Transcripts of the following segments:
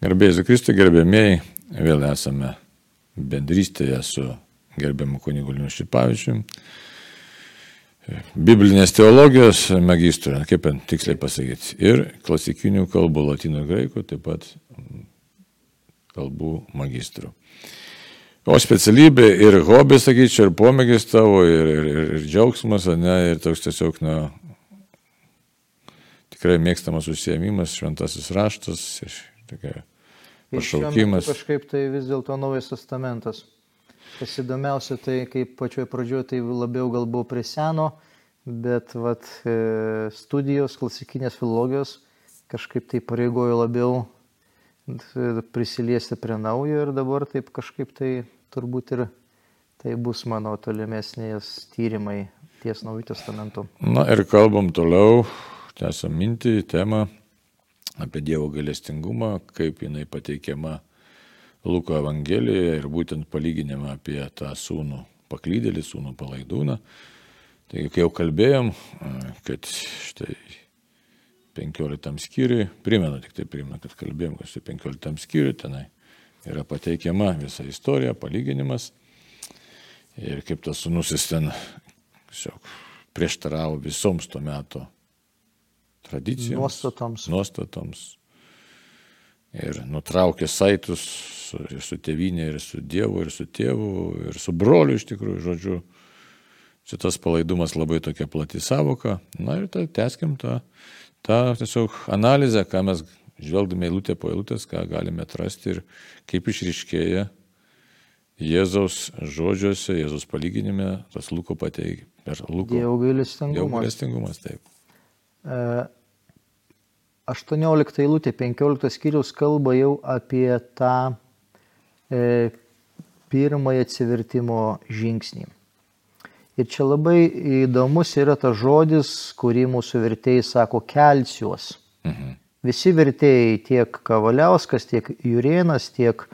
Gerbėjai Kristui, gerbėmėjai, vėl esame bendrystėje su gerbiamu kunigu Linu Šipavičiu. Biblinės teologijos magistrų, kaip tiksliai pasakyti, ir klasikinių kalbų, latino graikų, taip pat kalbų magistrų. O specialybė ir hobis, sakyčiau, ir pomėgis tavo, ir, ir, ir, ir džiaugsmas, ne, ir toks tiesiog, na, tikrai mėgstamas užsiemimas, šventasis raštas, tokia pašaukimas. Kažkaip tai vis dėlto naujas testamentas. Kas įdomiausia, tai kaip pačioj pradžioje tai labiau gal buvo prie seno, bet vat, e, studijos klasikinės filologijos kažkaip tai pareigojo labiau prisiliesti prie naujo ir dabar taip kažkaip tai turbūt ir tai bus mano tolimesnės tyrimai ties Naujų testamentų. Na ir kalbam toliau, tęsam mintį, temą apie Dievo galestingumą, kaip jinai pateikiama Luko Evangelijoje ir būtent palyginimą apie tą sūnų paklydėlį, sūnų palaidūną. Taigi, kai jau kalbėjom, kad štai 15 skyriui, primenu, tik tai primenu, kad kalbėjom, kad štai 15 skyriui tenai yra pateikiama visa istorija, palyginimas. Ir kaip tas sunusis ten tiesiog prieštaravo visoms tuo metu tradicijoms. Nuostatoms. Nuostatoms. Ir nutraukė saitus su, ir su tėvinė, ir su Dievu, ir su tėvu, ir su broliu iš tikrųjų, žodžiu. Šitas palaidumas labai tokia plati savoka. Na ir tai teskim tą, tą tiesiog analizę, ką mes žvelgdami eilutę po eilutės, ką galime atrasti ir kaip išriškėja Jėzaus žodžiuose, Jėzaus palyginime, tas Luko pateikia. Per Luko. Dievo gailestingumas. Dievo gailestingumas, taip. 18 eilutė, 15 skyrius kalba jau apie tą e, pirmąjį atsivertimo žingsnį. Ir čia labai įdomus yra tas žodis, kurį mūsų vertėjai sako kelsiuos. Mhm. Visi vertėjai, tiek Kavaliauskas, tiek Jurienas, tiek,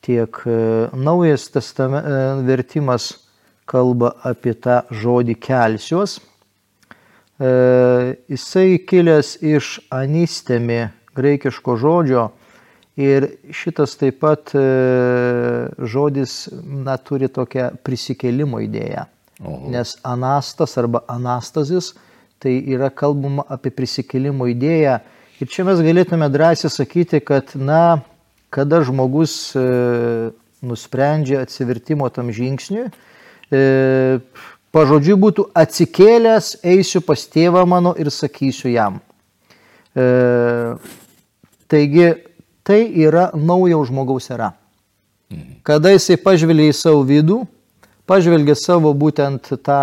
tiek e, naujas testame, e, vertimas kalba apie tą žodį kelsiuos. E, jisai kilęs iš anistemi graikiško žodžio ir šitas taip pat e, žodis na, turi tokią prisikėlimo idėją. Oho. Nes anastas arba anastazis tai yra kalbama apie prisikėlimo idėją Ir čia mes galėtume drąsiai sakyti, kad, na, kada žmogus e, nusprendžia atsivertimo tam žingsniui, e, pažodžiui būtų atsikėlęs, eisiu pas tėvą mano ir sakysiu jam. E, taigi, tai yra naujo žmogaus era. Mhm. Kada jisai pažvelgia į savo vidų, pažvelgia savo būtent tą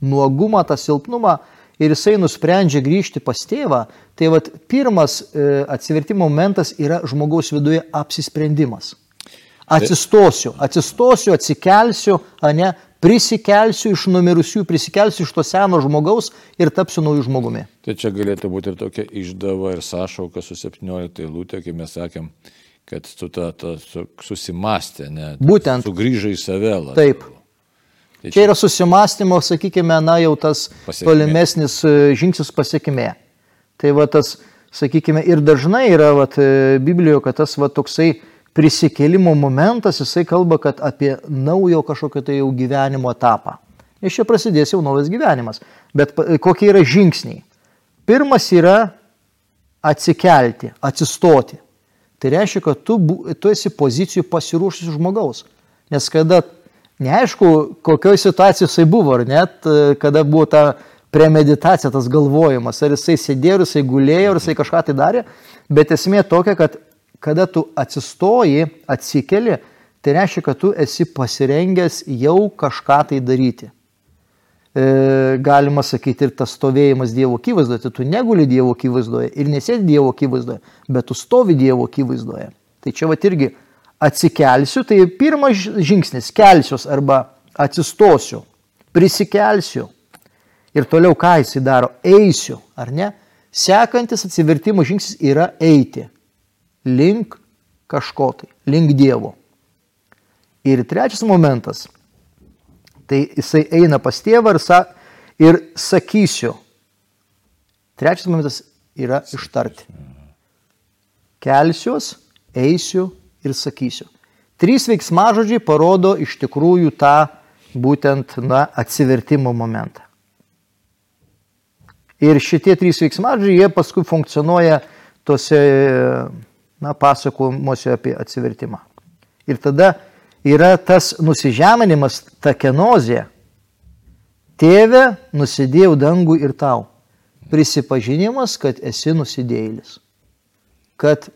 nuogumą, tą silpnumą, ir jisai nusprendžia grįžti pas tėvą, tai vat, pirmas e, atsivertimo momentas yra žmogaus viduje apsisprendimas. Atsistosiu, atsistosiu, atsikelsiu, ne, prisikelsiu iš numirusių, prisikelsiu iš to seno žmogaus ir tapsiu naujų žmogumi. Tai čia galėtų būti ir tokia išdava ir sąšauka su 17 eilutė, kai mes sakėm, kad tu tą susimastė, ne? Būtent. Sugrįžai į save. Labiau. Taip. Tai čia yra susimastymo, sakykime, na jau tas pasiekimė. tolimesnis e, žingsnis pasiekime. Tai va tas, sakykime, ir dažnai yra va, e, Biblijoje, kad tas va toksai prisikėlimo momentas, jisai kalba, kad apie naujo kažkokio tai jau gyvenimo etapą. Iš čia prasidės jau naujas gyvenimas. Bet kokie yra žingsniai? Pirmas yra atsikelti, atsistoti. Tai reiškia, kad tu, tu esi pozicijų pasiruošusių žmogaus. Nes kada neaišku, kokioj situacijoj jisai buvo, ar net, kada buvo ta premeditacija, tas galvojimas, ar jisai sėdėjo, ar jisai gulėjo, ar jisai kažką tai darė, bet esmė tokia, kad kada tu atsistoji, atsikeli, tai reiškia, kad tu esi pasirengęs jau kažką tai daryti. E, galima sakyti ir tas stovėjimas Dievo akivaizdoje, tai tu neguli Dievo akivaizdoje ir nesėdi Dievo akivaizdoje, bet tu stovi Dievo akivaizdoje. Tai čia va irgi atsikelsiu, tai pirmas žingsnis - kelsiuos arba atsistosiu, prisikelsiu. Ir toliau ką jisai daro? Eisiu, ar ne? Sekantis atsivertimo žingsnis yra eiti link kažko tai, link Dievo. Ir trečias momentas, tai jisai eina pas tėvą ir, sa, ir sakysiu. Trečias momentas yra ištarti. kelsiuos, eisiu ir sakysiu. Trys veiksmažodžiai parodo iš tikrųjų tą būtent na, atsivertimo momentą. Ir šitie trys veiksmažodžiai, jie paskui funkcionuoja tose na, pasakojimuose apie atsivertimą. Ir tada yra tas nusižeminimas, ta kenozė. Tėve, nusidėjau dangų ir tau. Prisipažinimas, kad esi nusidėjėlis. Kad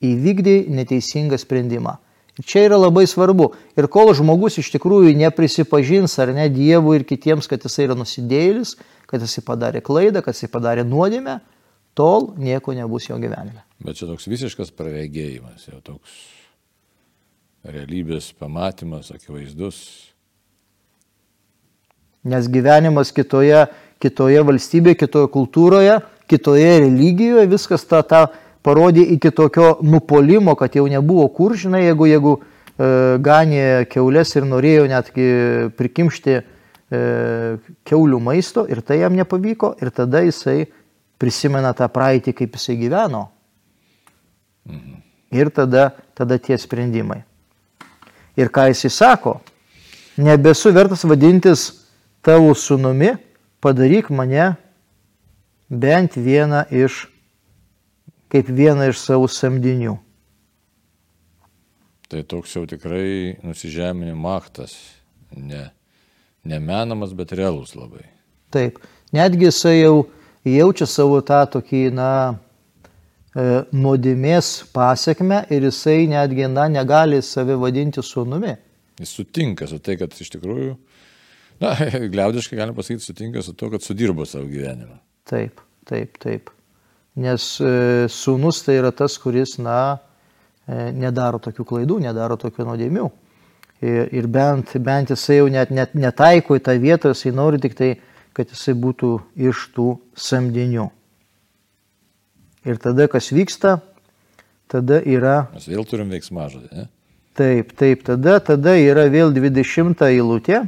įvykdėjai neteisingą sprendimą. Čia yra labai svarbu. Ir kol žmogus iš tikrųjų neprisipažins ar ne Dievui ir kitiems, kad jisai yra nusidėjėlis, kad jisai padarė klaidą, kad jisai padarė nuodėmę, tol nieko nebus jo gyvenime. Bet čia toks visiškas praregėjimas, jau toks realybės pamatymas akivaizdus. Nes gyvenimas kitoje, kitoje valstybėje, kitoje kultūroje, kitoje religijoje, viskas tą, tą parodė iki tokio nupolimo, kad jau nebuvo kur, žinai, jeigu, jeigu e, ganė keulės ir norėjo netgi prikimšti e, keulių maisto ir tai jam nepavyko ir tada jisai prisimena tą praeitį, kaip jisai gyveno. Mhm. Ir tada, tada tie sprendimai. Ir ką jis įsako, nebesu vertas vadintis tavo sunumi, padaryk mane bent vieną iš, kaip vieną iš savo samdinių. Tai toks jau tikrai nusižeminimo aktas, ne, nemenamas, bet realus labai. Taip, netgi jisai jau jaučia savo tą tokį, na, E, nuodėmės pasiekme ir jisai netgi na, negali save vadinti sunumi. Jis sutinka su tai, kad iš tikrųjų, na, gliaudiškai galim pasakyti, sutinka su to, kad sudirbo savo gyvenimą. Taip, taip, taip. Nes e, sunus tai yra tas, kuris, na, e, nedaro tokių klaidų, nedaro tokių nuodėmių. Ir, ir bent, bent jisai jau net, net netaiko į tą vietą, jisai nori tik tai, kad jisai būtų iš tų samdinių. Ir tada kas vyksta, tada yra... Mes vėl turim veiksmažodį, ne? Taip, taip, tada, tada yra vėl 20 eilutė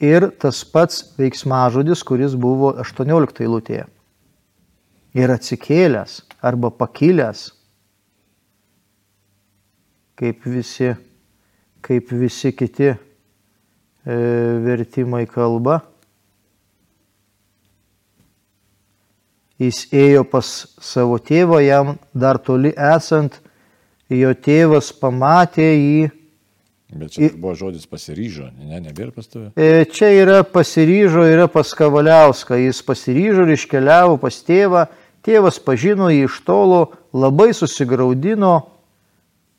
ir tas pats veiksmažodis, kuris buvo 18 eilutėje. Ir atsikėlęs arba pakilęs, kaip visi, kaip visi kiti e, vertimai kalba. Jis ėjo pas savo tėvą, jam dar toli esant, jo tėvas pamatė jį. Bet čia buvo žodis pasiryžo, ne, nebėra pas tave? E, čia yra pasiryžo, yra pas Kavaliauską, jis pasiryžo ir iškeliavo pas tėvą, tėvas pažino jį iš tolo, labai susigaudino,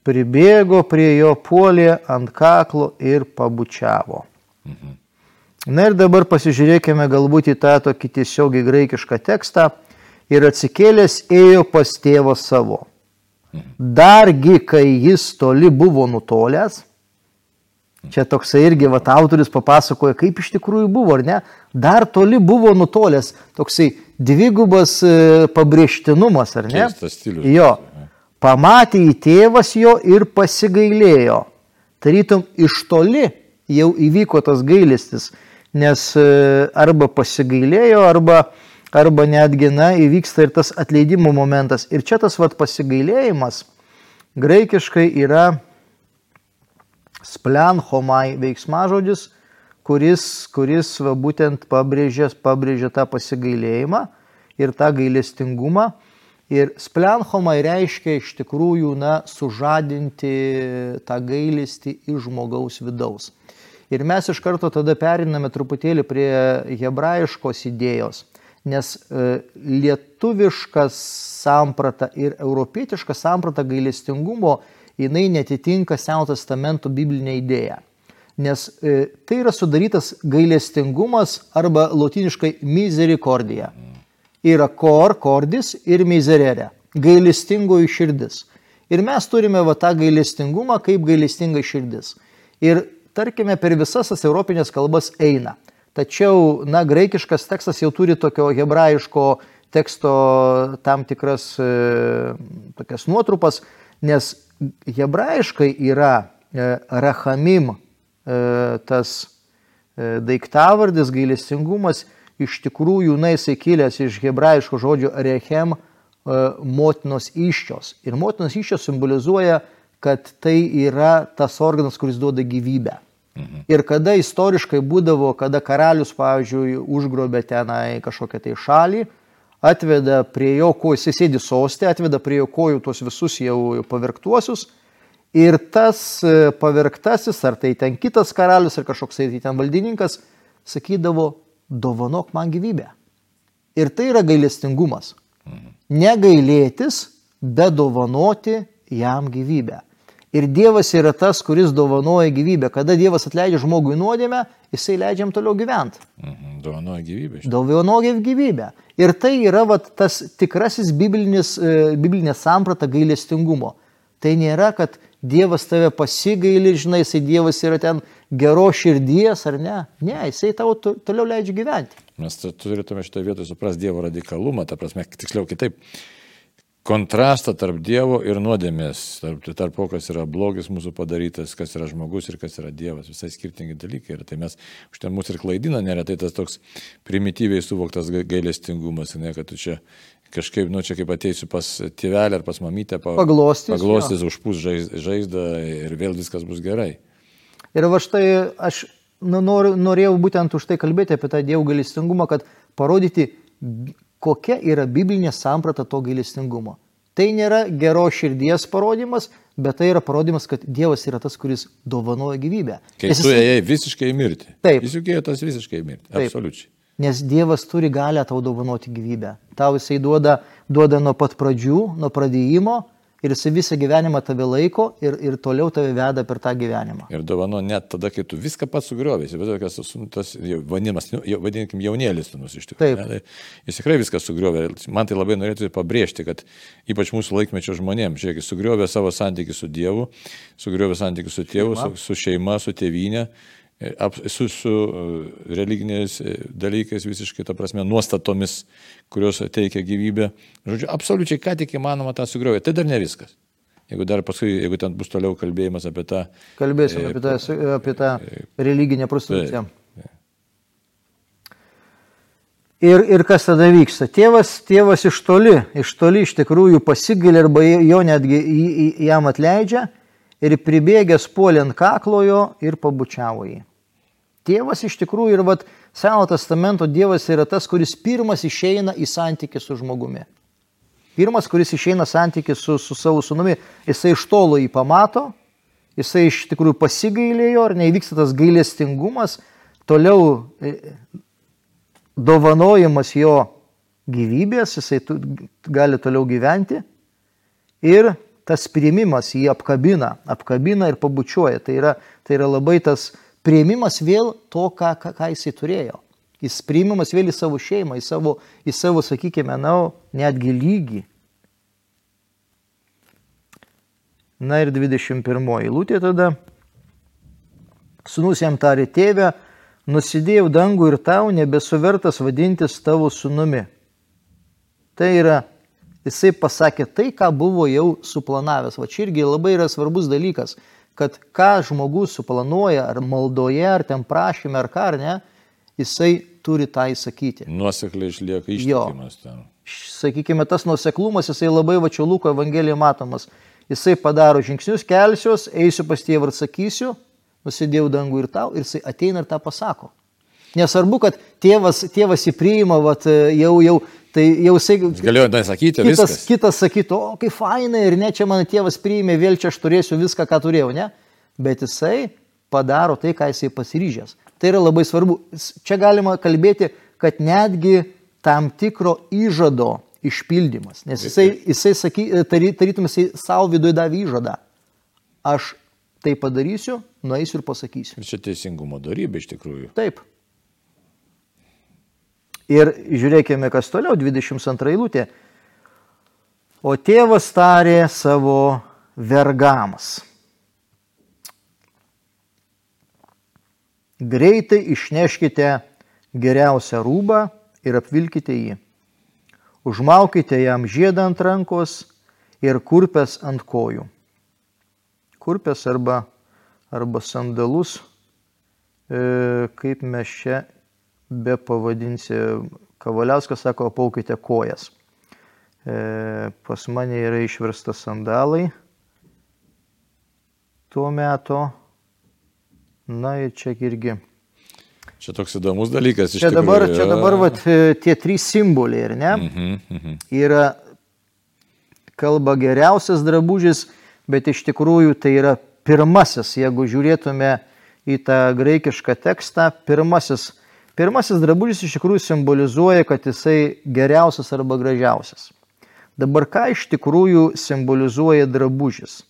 pribėgo prie jo puolė ant kaklo ir pabučiavo. Mhm. Na ir dabar pasižiūrėkime galbūt į tą tokį tiesiogiai graikišką tekstą ir atsikėlęs ėjo pas tėvą savo. Dargi, kai jis toli buvo nutolęs, čia toksai irgi va, autorius papasakoja, kaip iš tikrųjų buvo, ar ne, dar toli buvo nutolęs, toksai dvigubas e, pabrėžtinumas, ar ne? Stilius, jo, pamatė į tėvas jo ir pasigailėjo. Tarytum iš toli jau įvyko tas gailestis, nes e, arba pasigailėjo, arba arba netgi, na, įvyksta ir tas atleidimo momentas. Ir čia tas vat pasigailėjimas graikiškai yra splenhomai veiksmažodis, kuris, kuris va, būtent pabrėžia, pabrėžia tą pasigailėjimą ir tą gailestingumą. Ir splenhomai reiškia iš tikrųjų, na, sužadinti tą gailestį iš žmogaus vidaus. Ir mes iš karto tada periname truputėlį prie hebrajiškos idėjos nes e, lietuviška samprata ir europietiška samprata gailestingumo jinai netitinka Seno testamento biblinė idėja. Nes e, tai yra sudarytas gailestingumas arba lotiniškai misericordija. Yra kor, kordis ir miserere. Gailestingoji širdis. Ir mes turime va tą gailestingumą kaip gailestinga širdis. Ir tarkime, per visas tas europinės kalbas eina. Tačiau, na, graikiškas tekstas jau turi tokio hebrajiško teksto tam tikras e, tokias nuotrupas, nes hebrajiškai yra e, rachamim e, tas daiktavardis, gailestingumas, iš tikrųjų, na, jisai kilęs iš hebrajiško žodžio rechem motinos iščios. Ir motinos iščios simbolizuoja, kad tai yra tas organas, kuris duoda gyvybę. Mhm. Ir kada istoriškai būdavo, kada karalius, pavyzdžiui, užgrobė tenai kažkokią tai šalį, atveda prie jo kojų, jis sėdi sostė, atveda prie jo kojų tuos visus jau pavirktuosius. Ir tas e, pavirktasis, ar tai ten kitas karalius, ar kažkoks tai ten valdininkas, sakydavo, dovanok man gyvybę. Ir tai yra gailestingumas. Mhm. Negailėtis, bet dovanoti jam gyvybę. Ir Dievas yra tas, kuris dovanoja gyvybę. Kada Dievas atleidžia žmogui nuodėmę, jisai leidžia jam toliau gyventi. Mhm, dovanoja gyvybę. Dovanoja gyvybę. Ir tai yra vat, tas tikrasis biblinis, e, biblinė samprata gailestingumo. Tai nėra, kad Dievas tave pasigaili, žinai, jisai Dievas yra ten gero širdies ar ne. Ne, jisai tau toliau leidžia gyventi. Mes turėtume šitoje vietoje suprasti Dievo radikalumą, ta prasme, tiksliau kitaip kontrastą tarp Dievo ir nuodėmės, tarp, tarp to, kas yra blogis mūsų padarytas, kas yra žmogus ir kas yra Dievas. Visai skirtingi dalykai. Ir tai mes, už ten mūsų ir klaidina, neretai tas toks primityviai suvoktas gailestingumas, ne, kad tu čia kažkaip, nu čia kaip ateisiu pas tėvelę ar pas mamytę, pa, paglostys, paglostys užpūs žaizdą ir vėl viskas bus gerai. Ir va štai aš nu, nor, norėjau būtent už tai kalbėti apie tą Dievo gailestingumą, kad parodyti kokia yra biblinė samprata to gailestingumo. Tai nėra geros širdies parodimas, bet tai yra parodimas, kad Dievas yra tas, kuris dovanoja gyvybę. Kai Nes tu jis... ėjai visiškai mirti. Taip. Jis juk ėjo tas visiškai mirti. Taip. Absoliučiai. Nes Dievas turi galę tau dovanoti gyvybę. Tau jisai duoda, duoda nuo pat pradžių, nuo pradėjimo ir jis visą gyvenimą tave laiko ir, ir toliau tave veda per tą gyvenimą. Ir dovano net tada, kai tu viską pats sugriovėsi, bet tas, tas vadinimas, nu, vadinkim, jaunėlis tu iš tikrųjų. Taip. Ne, tai jis tikrai viską sugriovė. Man tai labai norėtų pabrėžti, kad ypač mūsų laikmečio žmonėms, žiūrėk, sugriovė savo santykių su Dievu, sugriovė santykių su tėvu, su, su šeima, su tėvynė su, su e, religiniais e, dalykais, visiškai, ta prasme, nuostatomis, kurios teikia gyvybę. Žodžiu, absoliučiai ką tik įmanoma tą sugriauti. Tai dar ne viskas. Jeigu dar paskui, jeigu ten bus toliau kalbėjimas apie tą... Kalbėsime e, apie tą, apie tą e, religinę prostituciją. Ir, ir kas tada vyksta? Tėvas, tėvas iš toli, iš toli iš tikrųjų pasigailė arba jo netgi jam atleidžia ir pribėgęs puolė ant kaklojo ir pabučiavo jį. Tėvas iš tikrųjų ir vat, Seno testamento Dievas yra tas, kuris pirmas išeina į santykių su žmogumi. Pirmas, kuris išeina santykių su, su savo sunumi, jisai iš tolo jį pamato, jisai iš tikrųjų pasigailėjo ir neįvyksta tas gailestingumas, toliau e, dovanojimas jo gyvybės, jisai tu, gali toliau gyventi ir tas priimimas jį apkabina, apkabina ir pabučiuoja. Tai yra, tai yra labai tas prieimimas vėl to, ką, ką, ką jisai turėjo. Jis priimimas vėl į savo šeimą, į savo, į savo sakykime, na, netgi lygį. Na ir 21 eilutė tada. Sūnus jam tarė tėvę, nusidėjau dangų ir tau nebesuvertas vadintis tavo sūnumi. Tai yra, jisai pasakė tai, ką buvo jau suplanavęs. Va čia irgi labai yra svarbus dalykas kad ką žmogus suplanuoja, ar maldoje, ar ten prašyme, ar ką, ar ne, jisai turi tą įsakyti. Nuosekliai išlieka ištikimas ten. Sakykime, tas nuoseklumas, jisai labai vačio Luko Evangelijoje matomas. Jisai padaro žingsnius, kelsiuos, eisiu pas tėvą ir sakysiu, nusidėjau dangų ir tau, ir jisai ateina ir tą pasako. Nesvarbu, kad tėvas, tėvas įpriima, vat, jau, jau Tai jau jisai... Jis galėjo tai sakyti, kitas, viskas. kitas sakytų, o kaip fainai ir ne, čia mano tėvas priėmė, vėl čia aš turėsiu viską, ką turėjau, ne? Bet jisai padaro tai, ką jisai pasiryžęs. Tai yra labai svarbu. Čia galima kalbėti, kad netgi tam tikro įžado išpildymas. Nes jisai, jisai saky, tarytum jisai savo viduje davė įžadą. Aš tai padarysiu, nueisiu ir pasakysiu. Čia teisingumo darybė iš tikrųjų. Taip. Ir žiūrėkime, kas toliau, 22 eilutė. O tėvas tarė savo vergams. Greitai išneškite geriausią rūbą ir apvilkite jį. Užmaukite jam žiedą ant rankos ir kurpes ant kojų. Kurpes arba, arba sandalus, e, kaip mes čia be pavadinsi, Kavaliauskas sako, paukite kojas. E, pas mane yra išversta sandalai tuo metu. Na ir čia irgi. Čia toks įdomus dalykas. Čia dabar, tikrųjų, čia dabar vat, e, tie trys simboliai, ar ne? Mhm, mhm. Yra kalba geriausias drabužis, bet iš tikrųjų tai yra pirmasis, jeigu žiūrėtume į tą graikišką tekstą, pirmasis, pirmasis drabužis iš tikrųjų simbolizuoja, kad jisai geriausias arba gražiausias. Dabar ką iš tikrųjų simbolizuoja drabužis?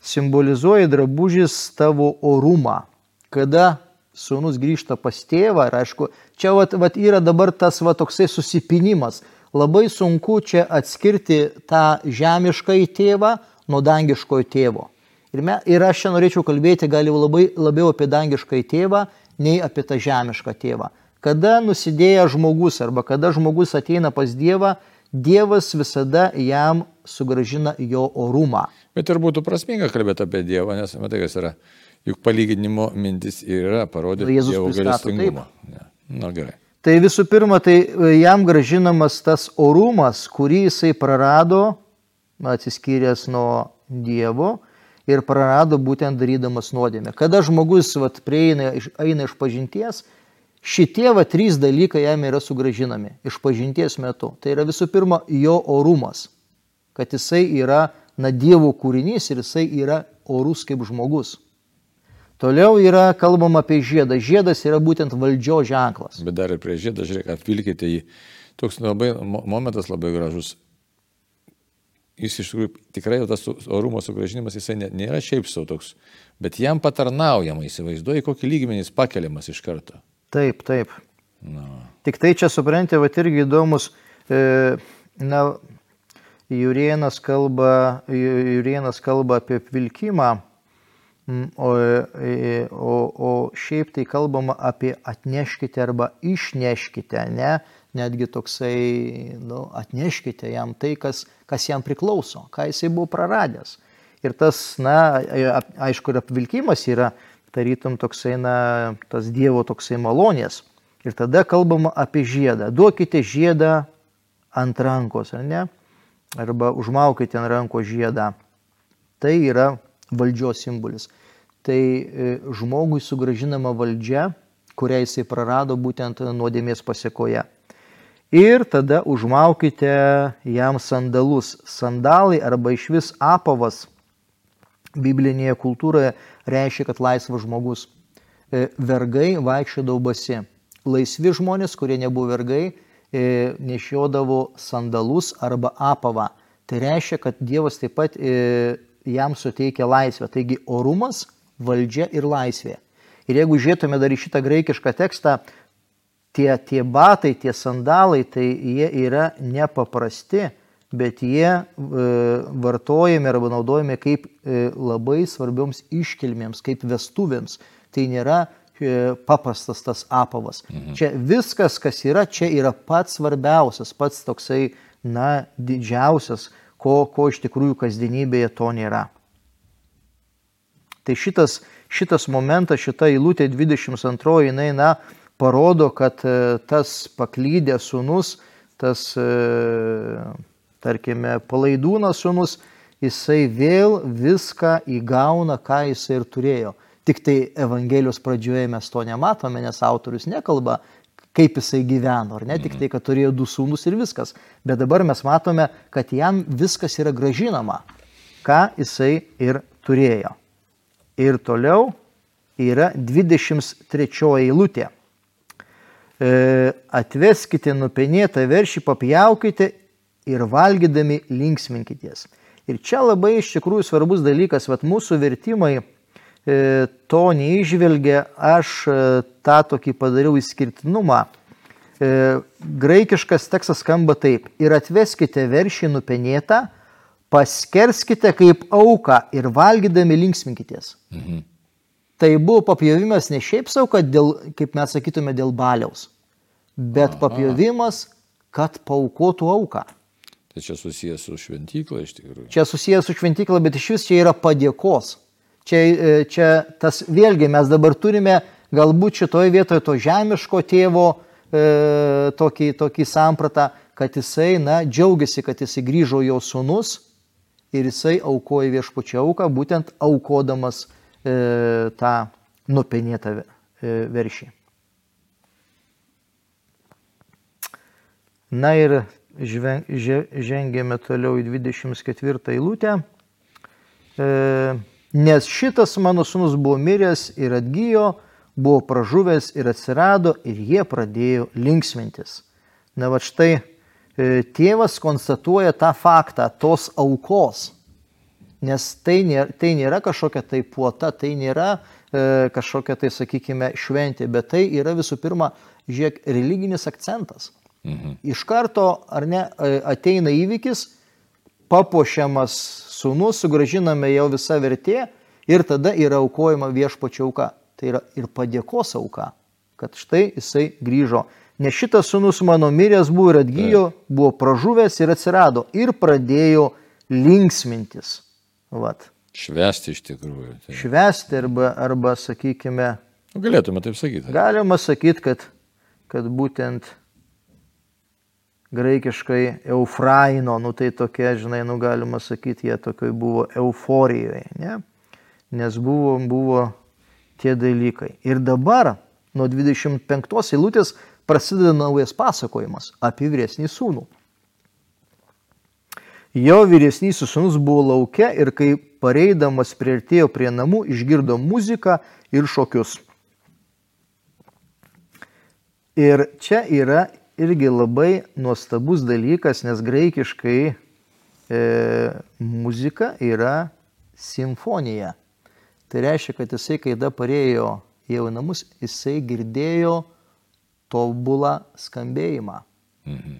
Simbolizuoja drabužis tavo orumą. Kada sūnus grįžta pas tėvą ir aišku, čia vat, vat yra dabar tas vat, toksai susipinimas. Labai sunku čia atskirti tą žemišką į tėvą nuo dangiškojo tėvo. Ir, me, ir aš čia norėčiau kalbėti gali labai labiau apie dangišką į tėvą, nei apie tą žemišką tėvą. Kada nusidėjęs žmogus arba kada žmogus ateina pas Dievą, Dievas visada jam sugražina jo orumą. Bet ir būtų prasminga kalbėti apie Dievą, nes matai, kas yra. Juk palyginimo mintis yra parodyti Jėzus Dievo galestingumą. Na gerai. Tai visų pirma, tai e, jam gražinamas tas orumas, kurį jisai prarado, atsiskyręs nuo Dievo ir prarado būtent darydamas nuodėmę. Kada žmogus vat, prieina, eina iš pažinties, Šitie va trys dalykai jam yra sugražinami iš pažinties metu. Tai yra visų pirma jo orumas, kad jisai yra na Dievo kūrinys ir jisai yra orus kaip žmogus. Toliau yra kalbama apie žiedą. Žiedas yra būtent valdžio ženklas. Bet dar ir prie žiedą, žiūrėk, apvilkite jį. Toks labai, momentas labai gražus. Jis iš tikrųjų tikrai tas orumo sugražinimas, jisai nėra šiaip savo toks, bet jam patarnaujama, įsivaizduoji, kokį lygmenį jis pakeliamas iš karto. Taip, taip. No. Tik tai čia suprantate, va irgi įdomus, e, na, Jurienas kalba, Jurienas kalba apie vilkimą, o, e, o, o šiaip tai kalbama apie atneškite arba išneškite, ne, netgi toksai, nu, atneškite jam tai, kas, kas jam priklauso, ką jisai buvo praradęs. Ir tas, na, aišku, ir apvilkimas yra tarytum toksai, na, tas Dievo toksai malonės. Ir tada kalbama apie žiedą. Duokite žiedą ant rankos, ar ne? Arba užmaukite ant rankos žiedą. Tai yra valdžios simbolis. Tai e, žmogui sugražinama valdžia, kurią jisai prarado būtent nuodėmės pasiekoje. Ir tada užmaukite jam sandalus. Sandalai arba iš vis apavas biblinėje kultūroje reiškia, kad laisvas žmogus. E, vergai vaikščiodavo basi. Laisvi žmonės, kurie nebuvo vergai, e, nešiodavo sandalus arba apavą. Tai reiškia, kad Dievas taip pat e, jam suteikia laisvę. Taigi orumas, valdžia ir laisvė. Ir jeigu žiūrėtume dar į šitą graikišką tekstą, tie, tie batai, tie sandalai, tai jie yra nepaprasti, bet jie e, vartojami arba naudojami kaip e, labai svarbioms iškilmėms, kaip vestuvėms. Tai nėra e, paprastas tas apavas. Mhm. Čia viskas, kas yra, čia yra pats svarbiausias, pats toksai, na, didžiausias, ko, ko iš tikrųjų kasdienybėje to nėra. Tai šitas, šitas momentas, šita eilutė 22, jinai, na, parodo, kad tas paklydęs sunus, tas tarkime, palaidūnas sunus, jisai vėl viską įgauna, ką jisai ir turėjo. Tik tai Evangelijos pradžioje mes to nematome, nes autorius nekalba, kaip jisai gyveno, ar ne, tik tai, kad turėjo du sūnus ir viskas. Bet dabar mes matome, kad jam viskas yra gražinama, ką jisai ir turėjo. Ir toliau yra 23 eilutė. E, atveskite nupenėtą veršį, papjaukite ir valgydami linksminkitės. Ir čia labai iš tikrųjų svarbus dalykas, kad mūsų vertimai e, to neižvelgia, aš e, tą tokį padariau įskirtinumą. E, graikiškas tekstas skamba taip. Ir atveskite veršį nupenėtą, paskerskite kaip auką ir valgydami linksminkitės. Mhm. Tai buvo papjovimas ne šiaip savo, kad dėl, kaip mes sakytume, dėl baliaus, bet Aha. papjovimas, kad paukotų auką. Tai čia susijęs su šventykla iš tikrųjų. Čia susijęs su šventykla, bet iš vis čia yra padėkos. Čia, e, čia tas vėlgi mes dabar turime galbūt šitoje vietoje to žemiško tėvo e, tokį, tokį sampratą, kad jisai, na, džiaugiasi, kad jisai grįžo jo sunus ir jisai aukoja viešpačio auką, būtent aukodamas e, tą nupenėtą e, veršį. Na ir žengėme toliau į 24 eilutę. E, nes šitas mano sunus buvo miręs ir atgyjo, buvo pražuvęs ir atsirado ir jie pradėjo linksmintis. Na va štai e, tėvas konstatuoja tą faktą tos aukos, nes tai nėra, tai nėra kažkokia tai puota, tai nėra e, kažkokia tai, sakykime, šventė, bet tai yra visų pirma, žiūrėk, religinis akcentas. Mhm. Iš karto, ar ne, ateina įvykis, papuošiamas sūnus, sugražiname jau visą vertė ir tada yra aukojama viešpačio auka. Tai yra ir padėkos auka, kad štai jisai grįžo. Nes šitas sunus mano miręs buvo ir atgyjo, buvo pražuvęs ir atsirado ir pradėjo linksmintis. Vat. Švesti iš tikrųjų. Tai. Švesti arba, arba sakykime. Nu, galėtume taip sakyti. Galima sakyti, kad, kad būtent graikiškai eufraino, nu tai tokia, žinai, nu galima sakyti, jie tokioj buvo euforijoje, ne? nes buvo, buvo tie dalykai. Ir dabar nuo 25 eilutės prasideda naujas pasakojimas apie vyresnį sūnų. Jo vyresnysis sūnus buvo laukia ir kai pareidamas prieartėjo prie namų, išgirdo muziką ir šokius. Ir čia yra irgi labai nuostabus dalykas, nes graikiškai e, muzika yra simfonija. Tai reiškia, kad jisai, kai da parėjo į namus, jisai girdėjo tobulą skambėjimą. Mhm.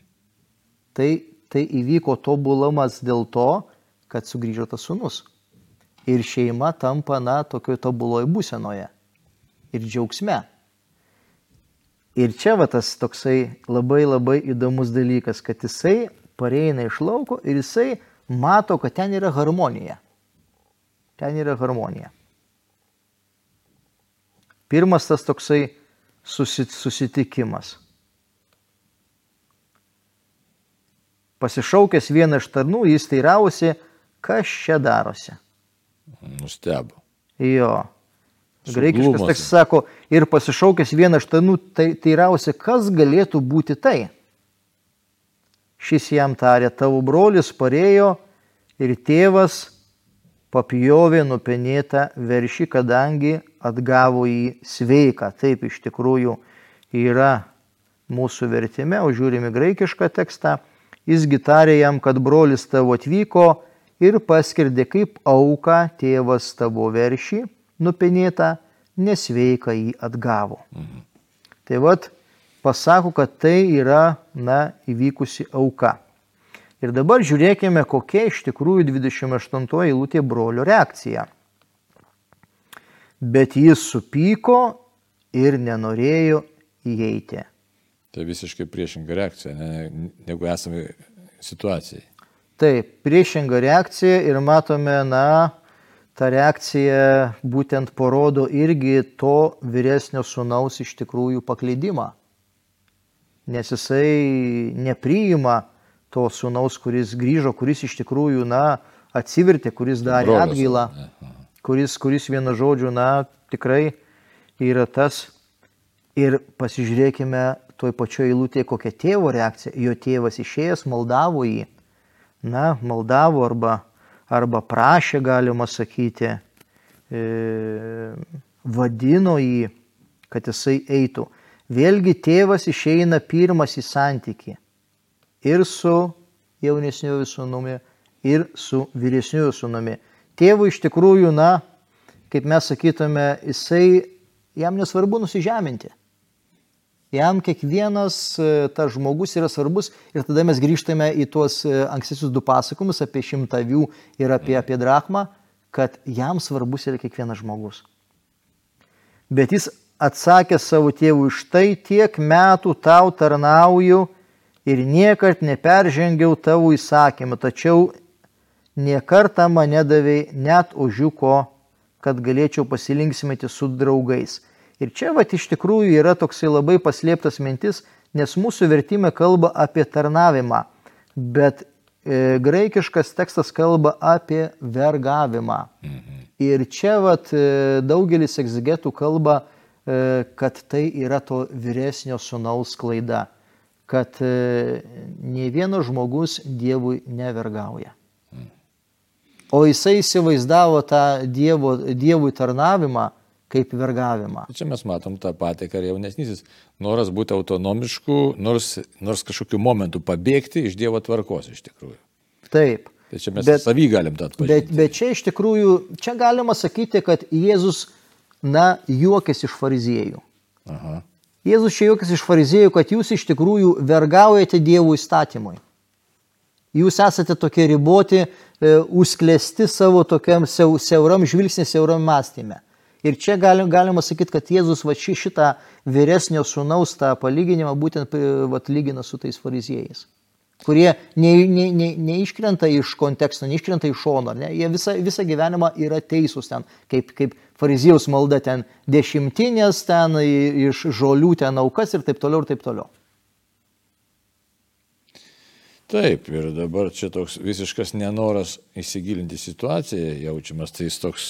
Tai, tai įvyko tobulamas dėl to, kad sugrįžo tas sunus. Ir šeima tampa, na, tokioje tobuloje būsenoje. Ir džiaugsme. Ir čia va tas toksai labai labai įdomus dalykas, kad jisai pareina iš lauko ir jisai mato, kad ten yra harmonija. Ten yra harmonija. Pirmas tas toksai susitikimas. Pasišaukęs vieną iš tarnų, jis teirausi, kas čia darosi. Nustebo. Jo. Graikiškas tekstas sako, ir pasišaukęs vieną štanų, tai teirausia, kas galėtų būti tai. Šis jam tarė, tavo brolis parėjo ir tėvas papjovė nupenėtą veršį, kadangi atgavo jį sveiką. Taip iš tikrųjų yra mūsų vertime, o žiūrime graikišką tekstą. Jis gitarė jam, kad brolis tavo atvyko ir paskirdė kaip auką tėvas tavo veršį nupenėtą, nesveiką jį atgavo. Mhm. Tai vad, pasako, kad tai yra, na, įvykusi auka. Ir dabar žiūrėkime, kokia iš tikrųjų 28 eilutė brolio reakcija. Bet jis supyko ir nenorėjo įeiti. Tai visiškai priešinga reakcija, ne, negu esame situacijai. Taip, priešinga reakcija ir matome, na, ta reakcija būtent parodo irgi to vyresnio sunaus iš tikrųjų paklydimą. Nes jisai nepriima to sunaus, kuris grįžo, kuris iš tikrųjų, na, atsivertė, kuris darė atgailą, kuris, kuris vienu žodžiu, na, tikrai yra tas. Ir pasižiūrėkime toj pačioj eilutėje, kokia tėvo reakcija. Jo tėvas išėjęs maldavo jį. Na, maldavo arba arba prašė, galima sakyti, e, vadino jį, kad jisai eitų. Vėlgi tėvas išeina pirmas į santyki ir su jaunesniuoju sūnumi, ir su vyresniuoju sūnumi. Tėvui iš tikrųjų, na, kaip mes sakytume, jisai, jam nesvarbu nusižeminti. Jam kiekvienas e, tas žmogus yra svarbus ir tada mes grįžtame į tuos e, ankstesius du pasakomus apie šimtavių ir apie, apie drachmą, kad jam svarbus yra kiekvienas žmogus. Bet jis atsakė savo tėvui, štai tiek metų tau tarnauju ir niekart neperžengiau tavo įsakymą, tačiau niekartą mane davėjai net ožiuko, kad galėčiau pasilinksmėti su draugais. Ir čia va iš tikrųjų yra toksai labai paslėptas mintis, nes mūsų vertimai kalba apie tarnavimą, bet e, graikiškas tekstas kalba apie vergavimą. Mhm. Ir čia vat, e, daugelis egzegetų kalba, e, kad tai yra to vyresnio sunaus klaida, kad e, ne vienas žmogus Dievui nevergauja. Mhm. O jisai įsivaizdavo tą dievo, Dievui tarnavimą kaip vergavimą. Čia mes matom tą patį, ką jaunesnysis. Noras būti autonomišku, nors, nors kažkokiu momentu pabėgti iš Dievo tvarkos iš tikrųjų. Taip. Tai čia mes bet, savy galim tą atpažinti. Bet, bet čia iš tikrųjų, čia galima sakyti, kad Jėzus, na, juokės iš fariziejų. Aha. Jėzus čia juokės iš fariziejų, kad jūs iš tikrųjų vergaujate Dievo įstatymui. Jūs esate tokie riboti, e, užklesti savo tokiam siauram žvilgsnį, siauram mąstymė. Ir čia galim, galima sakyti, kad Jėzus va ši, šitą vyresnio sunaus tą palyginimą būtent va, lygina su tais fariziejais, kurie ne, ne, ne, neiškrenta iš konteksto, neiškrenta iš šono, ne? jie visą, visą gyvenimą yra teisūs ten, kaip, kaip fariziejaus malda ten dešimtinės, ten iš žolių ten aukas ir taip toliau ir taip toliau. Taip, ir dabar čia toks visiškas nenoras įsigilinti situaciją jaučiamas, tai jis toks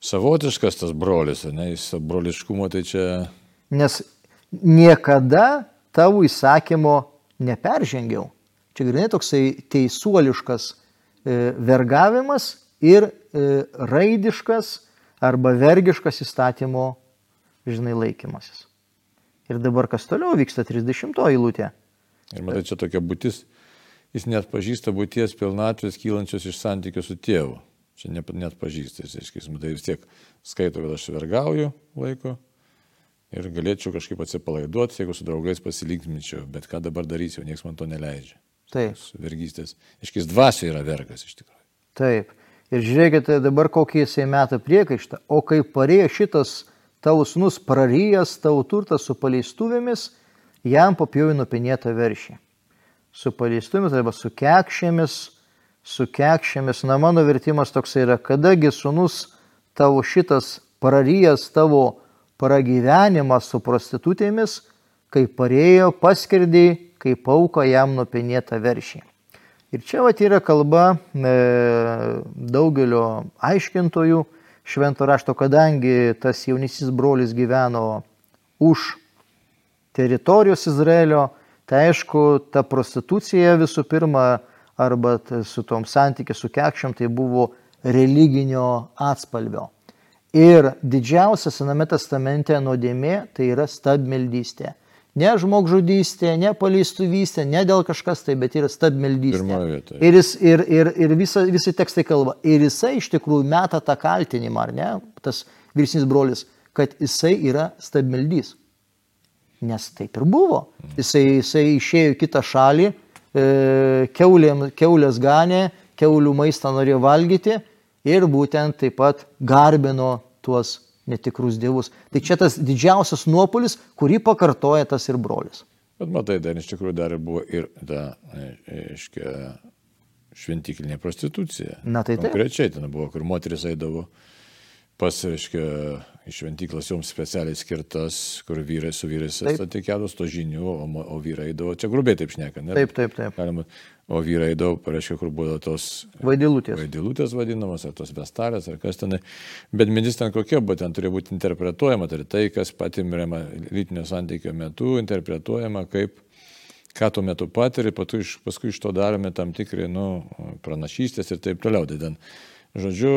savotiškas tas brolis, ne, jis broliškumo tai čia. Nes niekada tavo įsakymo neperžengiau. Čia grinai toksai teisuoliškas e, vergavimas ir e, raidiškas arba vergiškas įstatymo, žinai, laikymasis. Ir dabar kas toliau vyksta 30 eilutė. Ir matai, čia tokia būtis, jis net pažįsta būties pilnatvės kylančios iš santykių su tėvu. Čia net, net pažįstas, reiškia, tai vis tiek skaito, kad aš vergauju laiko ir galėčiau kažkaip atsipalaiduoti, jeigu su draugais pasilinkminčiau, bet ką dabar darysiu, niekas man to neleidžia. Taip. Vergystės. Iškis dvasio yra vergas iš tikrųjų. Taip. Ir žiūrėkite dabar kokį jisai metą priekaištą. O kai parėjo šitas tavo sunus praryjas tavo turtas su paleistuvėmis, jam papjovė nupinėtą veršį. Su paleistuvėmis arba su kekšėmis su kekšėmis. Na, mano vertimas toks yra, kadagi sunus tavo šitas praryjas tavo pragyvenimą su prostitutėmis, kai parėjo paskirdį, kai pauka jam nupinėta veršį. Ir čia vat yra kalba e, daugelio aiškintojų švento rašto, kadangi tas jaunysis brolis gyveno už teritorijos Izraelio, tai aišku, ta prostitucija visų pirma arba su tom santykiu su kekščiam tai buvo religinio atspalvio. Ir didžiausia Sename testamente nuodėmė tai yra stabmeldystė. Ne žmogžudystė, ne paleistuvystė, ne dėl kažkas tai, bet yra stabmeldystė. Ir, jis, ir, ir, ir visa, visi tekstai kalba. Ir jisai iš tikrųjų meta tą kaltinimą, ar ne, tas vyrsnis brolis, kad jisai yra stabmeldys. Nes taip ir buvo. Jisai, jisai išėjo į kitą šalį, keulėm, keulės ganė, keulių maistą norėjo valgyti ir būtent taip pat garbino tuos netikrus dievus. Tai čia tas didžiausias nuopolis, kurį pakartoja tas ir brolis. Bet matai, dar iš tikrųjų dar buvo ir ta, aiškia, šventiklinė prostitucija. Na tai taip. Konkrečiai ten buvo, kur moteris eidavo pas, reiškia, iš šventyklos joms specialiai skirtas, kur vyrai su vyrais atikėdos to žinių, o, o vyrai eidavo, čia grubiai taip šneka, ne? Taip, taip, taip. Galima, o vyrai eidavo, pareiškia, kur buvo tos vaidilutės. Vaidilutės vadinamos, ar tos vestarės, ar kas ten. Bet mintis ten kokia buvo, ten turėjo būti interpretuojama, tai tai, kas patimrama lytinio santykio metu, interpretuojama kaip ką tuo metu patiri, paskui iš to darome tam tikrai, nu, pranašystės ir taip toliau. Tai ten Žodžiu,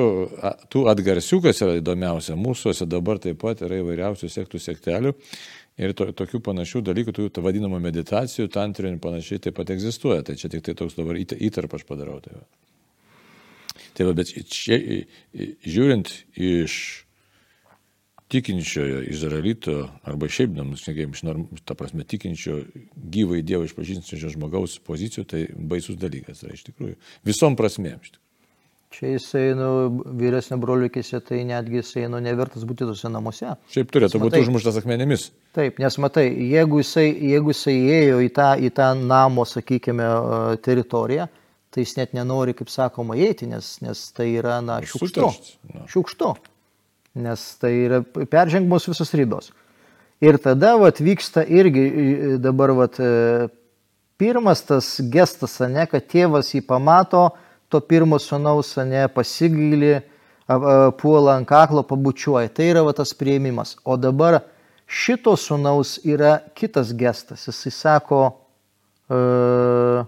tų atgarsių, kas yra įdomiausia, mūsųse dabar taip pat yra įvairiausių sektų sektelių ir to, tokių panašių dalykų, tų vadinamų meditacijų, tantrinių ir panašiai taip pat egzistuoja. Tai čia tik tai toks dabar įtarpą aš padarau. Tai va. tai va, bet čia žiūrint iš tikinčiojo izraelito arba šiaip, nuskėgėjim, iš norm, ta prasme, tikinčio gyvai Dievo išpažinčio žmogaus pozicijų, tai baisus dalykas yra iš tikrųjų. Visom prasmėm. Iš tikrųjų. Čia jisai, nu, vyresnio broliukėse, tai netgi jisai, nu, nevertas būti tuose namuose. Šiaip turėtų būti užmuštas akmenėmis. Taip, nes matai, jeigu jisai, jeigu jisai įėjo į tą, į tą namo, sakykime, teritoriją, tai jis net nenori, kaip sakoma, įeiti, nes, nes tai yra, na, šiukštu. Šiukštu. Nes tai yra peržengamos visos ribos. Ir tada vat, vyksta irgi dabar vat, pirmas tas gestas, ne, kad tėvas jį pamato, to pirmo sunaus, ne, pasigailį, puola ant kaklo, pabučiuoja. Tai yra va, tas prieimimas. O dabar šito sunaus yra kitas gestas. Jisai sako, uh,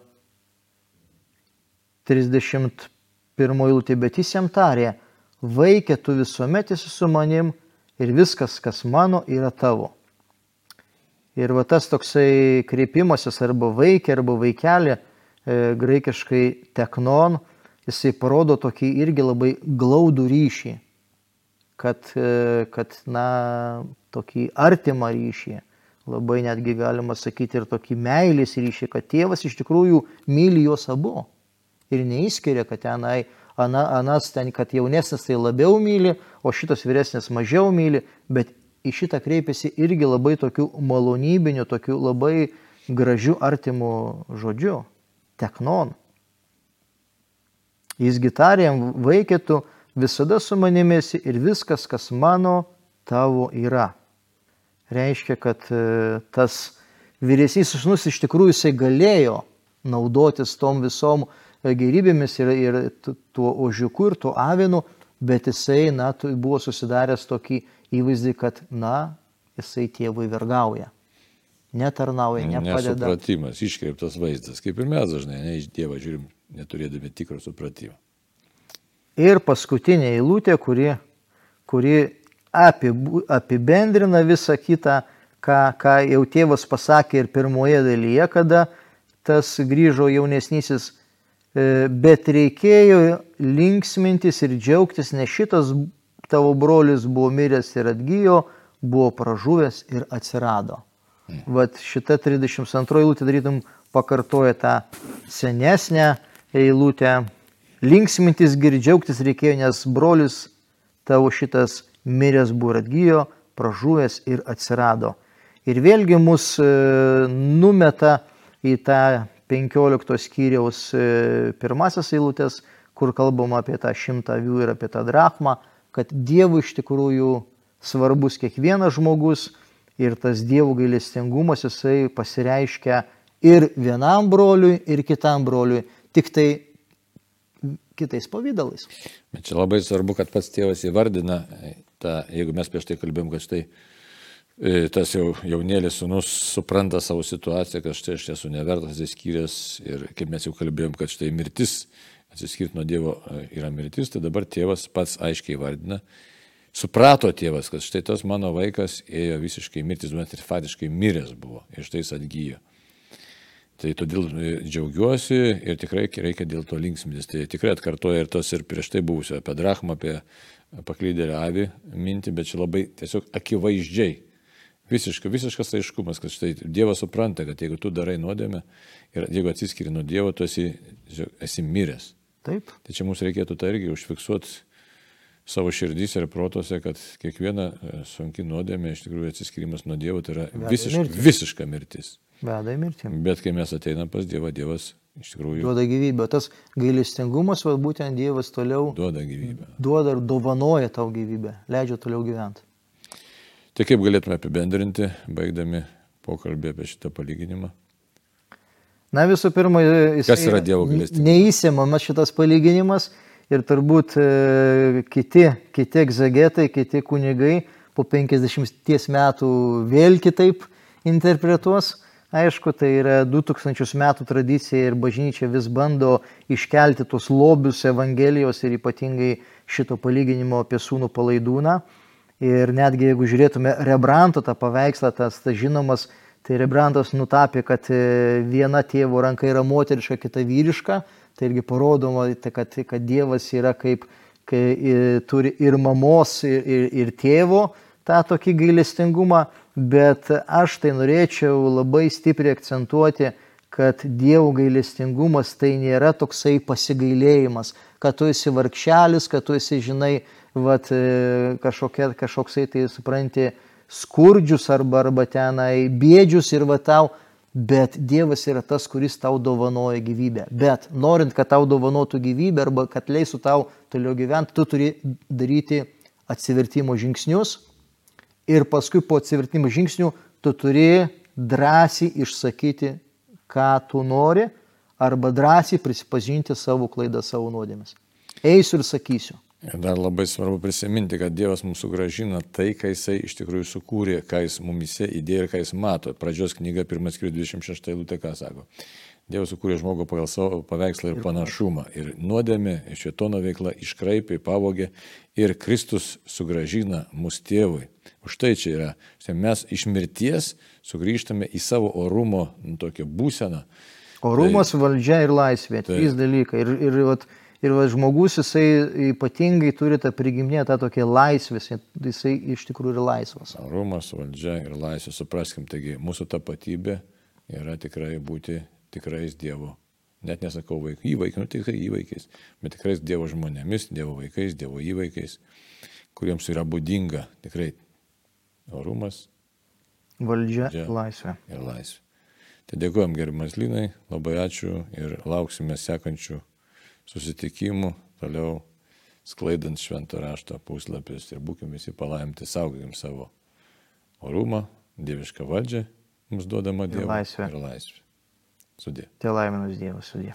31 eilutė, bet jis jam tarė, vaikė tu visuomet esi su manim ir viskas, kas mano, yra tavo. Ir va tas toksai kreipimasis arba vaikė, arba vaikelė, e, graikiškai teknon, jisai parodo tokį irgi labai glaudų ryšį, kad, e, kad na, tokį artimą ryšį, labai netgi galima sakyti ir tokį meilės ryšį, kad tėvas iš tikrųjų myli juos abu ir neįskiria, kad tenai ana, anas ten, kad jaunesnis tai labiau myli, o šitas vyresnis mažiau myli, bet į šitą kreipiasi irgi labai tokių malonybinių, tokių labai gražių artimų žodžių. Teknon. Jis gitarėm vaikėtų visada su manimėsi ir viskas, kas mano, tavo yra. Reiškia, kad e, tas vyresys sunus iš tikrųjų jisai galėjo naudotis tom visom e, gerybėmis ir, ir tuo ožiuku ir tuo avinu, bet jisai, na, buvo susidaręs tokį įvaizdį, kad, na, jisai tėvui vergauja. Netarnauja, nepadeda. Nesupratimas, iškreiptas vaizdas, kaip ir mes dažnai, ne iš Dievo žiūrim, neturėdami tikro supratimo. Ir paskutinė eilutė, kuri, kuri apibendrina visą kitą, ką, ką jau tėvas pasakė ir pirmoje dalyje, kada tas grįžo jaunesnysis, e, bet reikėjo linksmintis ir džiaugtis, nes šitas tavo brolis buvo miręs ir atgyjo, buvo pražuvęs ir atsirado. Mm. Vat šita 32 eilutė darytum pakartoja tą senesnę eilutę. Linksmintis girdžiaugtis reikėjo, nes brolis tavo šitas miręs buvo ir atgyjo, pražuvęs ir atsirado. Ir vėlgi mus e, numeta į tą 15 skyriaus e, pirmasis eilutės, kur kalbama apie tą šimtą avių ir apie tą drachmą kad Dievui iš tikrųjų svarbus kiekvienas žmogus ir tas Dievo gailestingumas jisai pasireiškia ir vienam broliui, ir kitam broliui, tik tai kitais pavydalais. Bet čia labai svarbu, kad pats tėvas įvardina, tą, jeigu mes prieš tai kalbėjom, kad štai e, tas jau jaunėlis sunus supranta savo situaciją, kad štai aš esu nevertas įskyręs ir kaip mes jau kalbėjom, kad štai mirtis atsiskirti nuo Dievo e, yra mirtis, tai dabar tėvas pats aiškiai vardina, suprato tėvas, kad štai tas mano vaikas ėjo visiškai mirtis, bet ir fatiškai miręs buvo ir štai jis atgyjo. Tai todėl e, džiaugiuosi ir tikrai reikia dėl to linksmintis. Tai tikrai atkartoja ir tos ir prieš tai buvusio apie drachmą, apie paklydėlę avį mintį, bet čia labai tiesiog akivaizdžiai. Visiškai, visiškas aiškumas, kad štai Dievas supranta, kad jeigu tu darai nuodėmę ir jeigu atsiskiri nuo Dievo, tu esi, esi miręs. Taip. Tai čia mums reikėtų tą irgi užfiksuoti savo širdys ir protose, kad kiekviena e, sunki nuodėmė, iš tikrųjų atsiskirimas nuo Dievo, tai yra visiška, visiška mirtis. Veda į mirtį. Bet kai mes ateinam pas Dievą, Dievas iš tikrųjų duoda gyvybę. Tas gailestingumas, va būtent Dievas toliau duoda gyvybę. Duoda ir dovanoja tau gyvybę, leidžia toliau gyventi. Tai kaip galėtume apibendrinti, baigdami pokalbį apie šitą palyginimą? Na visų pirma, jis, kas yra Dievo gailestingumas? Neįsimamas šitas palyginimas ir turbūt e, kiti, kiti egzegetai, kiti kunigai po 50 metų vėl kitaip interpretuos. Aišku, tai yra 2000 metų tradicija ir bažnyčia vis bando iškelti tos lobius Evangelijos ir ypatingai šito palyginimo apie sūnų palaidūną. Ir netgi jeigu žiūrėtume Rebranto tą paveikslą, tas, tas žinomas Tai Rebrandas nutapė, kad e, viena tėvo ranka yra moteriška, kita vyriška. Tai irgi parodoma, tai kad, kad Dievas yra kaip, kai e, turi ir mamos, ir, ir, ir tėvo tą tokį gailestingumą. Bet aš tai norėčiau labai stipriai akcentuoti, kad Dievo gailestingumas tai nėra toksai pasigailėjimas, kad tu esi vargšelis, kad tu esi, žinai, vat, e, kažkokia, kažkoksai tai supranti, skurdžius arba, arba tenai bėdžius ir va tau, bet Dievas yra tas, kuris tau dovanoja gyvybę. Bet norint, kad tau dovanotų gyvybę arba kad leisų tau toliau gyventi, tu turi daryti atsivertimo žingsnius ir paskui po atsivertimo žingsnių tu turi drąsiai išsakyti, ką tu nori, arba drąsiai prisipažinti savo klaidą, savo nuodėmės. Eisiu ir sakysiu. Ir dar labai svarbu prisiminti, kad Dievas mūsų gražina tai, ką Jisai iš tikrųjų sukūrė, ką Jis mumise įdėjo ir ką Jis mato. Pradžios knyga, pirmas skyrius 26 eilutė, ką sako. Dievas sukūrė žmogų pagal savo paveikslą ir panašumą. Ir nuodėmė, šitono veikla iškraipė, pavogė ir Kristus sugražina mūsų tėvui. Už tai čia yra. Mes iš mirties sugrįžtame į savo orumo nu, tokią būseną. Orumas, tai, valdžia ir laisvė. Tai, trys dalykai. Ir, ir, vat, Ir va, žmogus, jisai ypatingai turi tą prigimnę, tą tokią laisvę, jisai iš tikrųjų yra laisvas. Rūmas, valdžia ir laisvė, supraskim, taigi mūsų tapatybė yra tikrai būti tikrais Dievo. Net nesakau vaikų, įvaikiai, nu tikrai įvaikiais, bet tikrais Dievo žmonėmis, Dievo vaikais, Dievo įvaikiais, kuriems yra būdinga tikrai orumas, valdžia, valdžia laisvė. Ir laisvė. Tai dėkojom gerimas Linai, labai ačiū ir lauksime sekančių susitikimų, toliau sklaidant šventą raštą puslapius ir būkim visi palaimti, saugokim savo orumą, dievišką valdžią, mums duodama Dievo ir laisvę. Ir laisvė. Sudė. Te laiminus Dievas, sudė.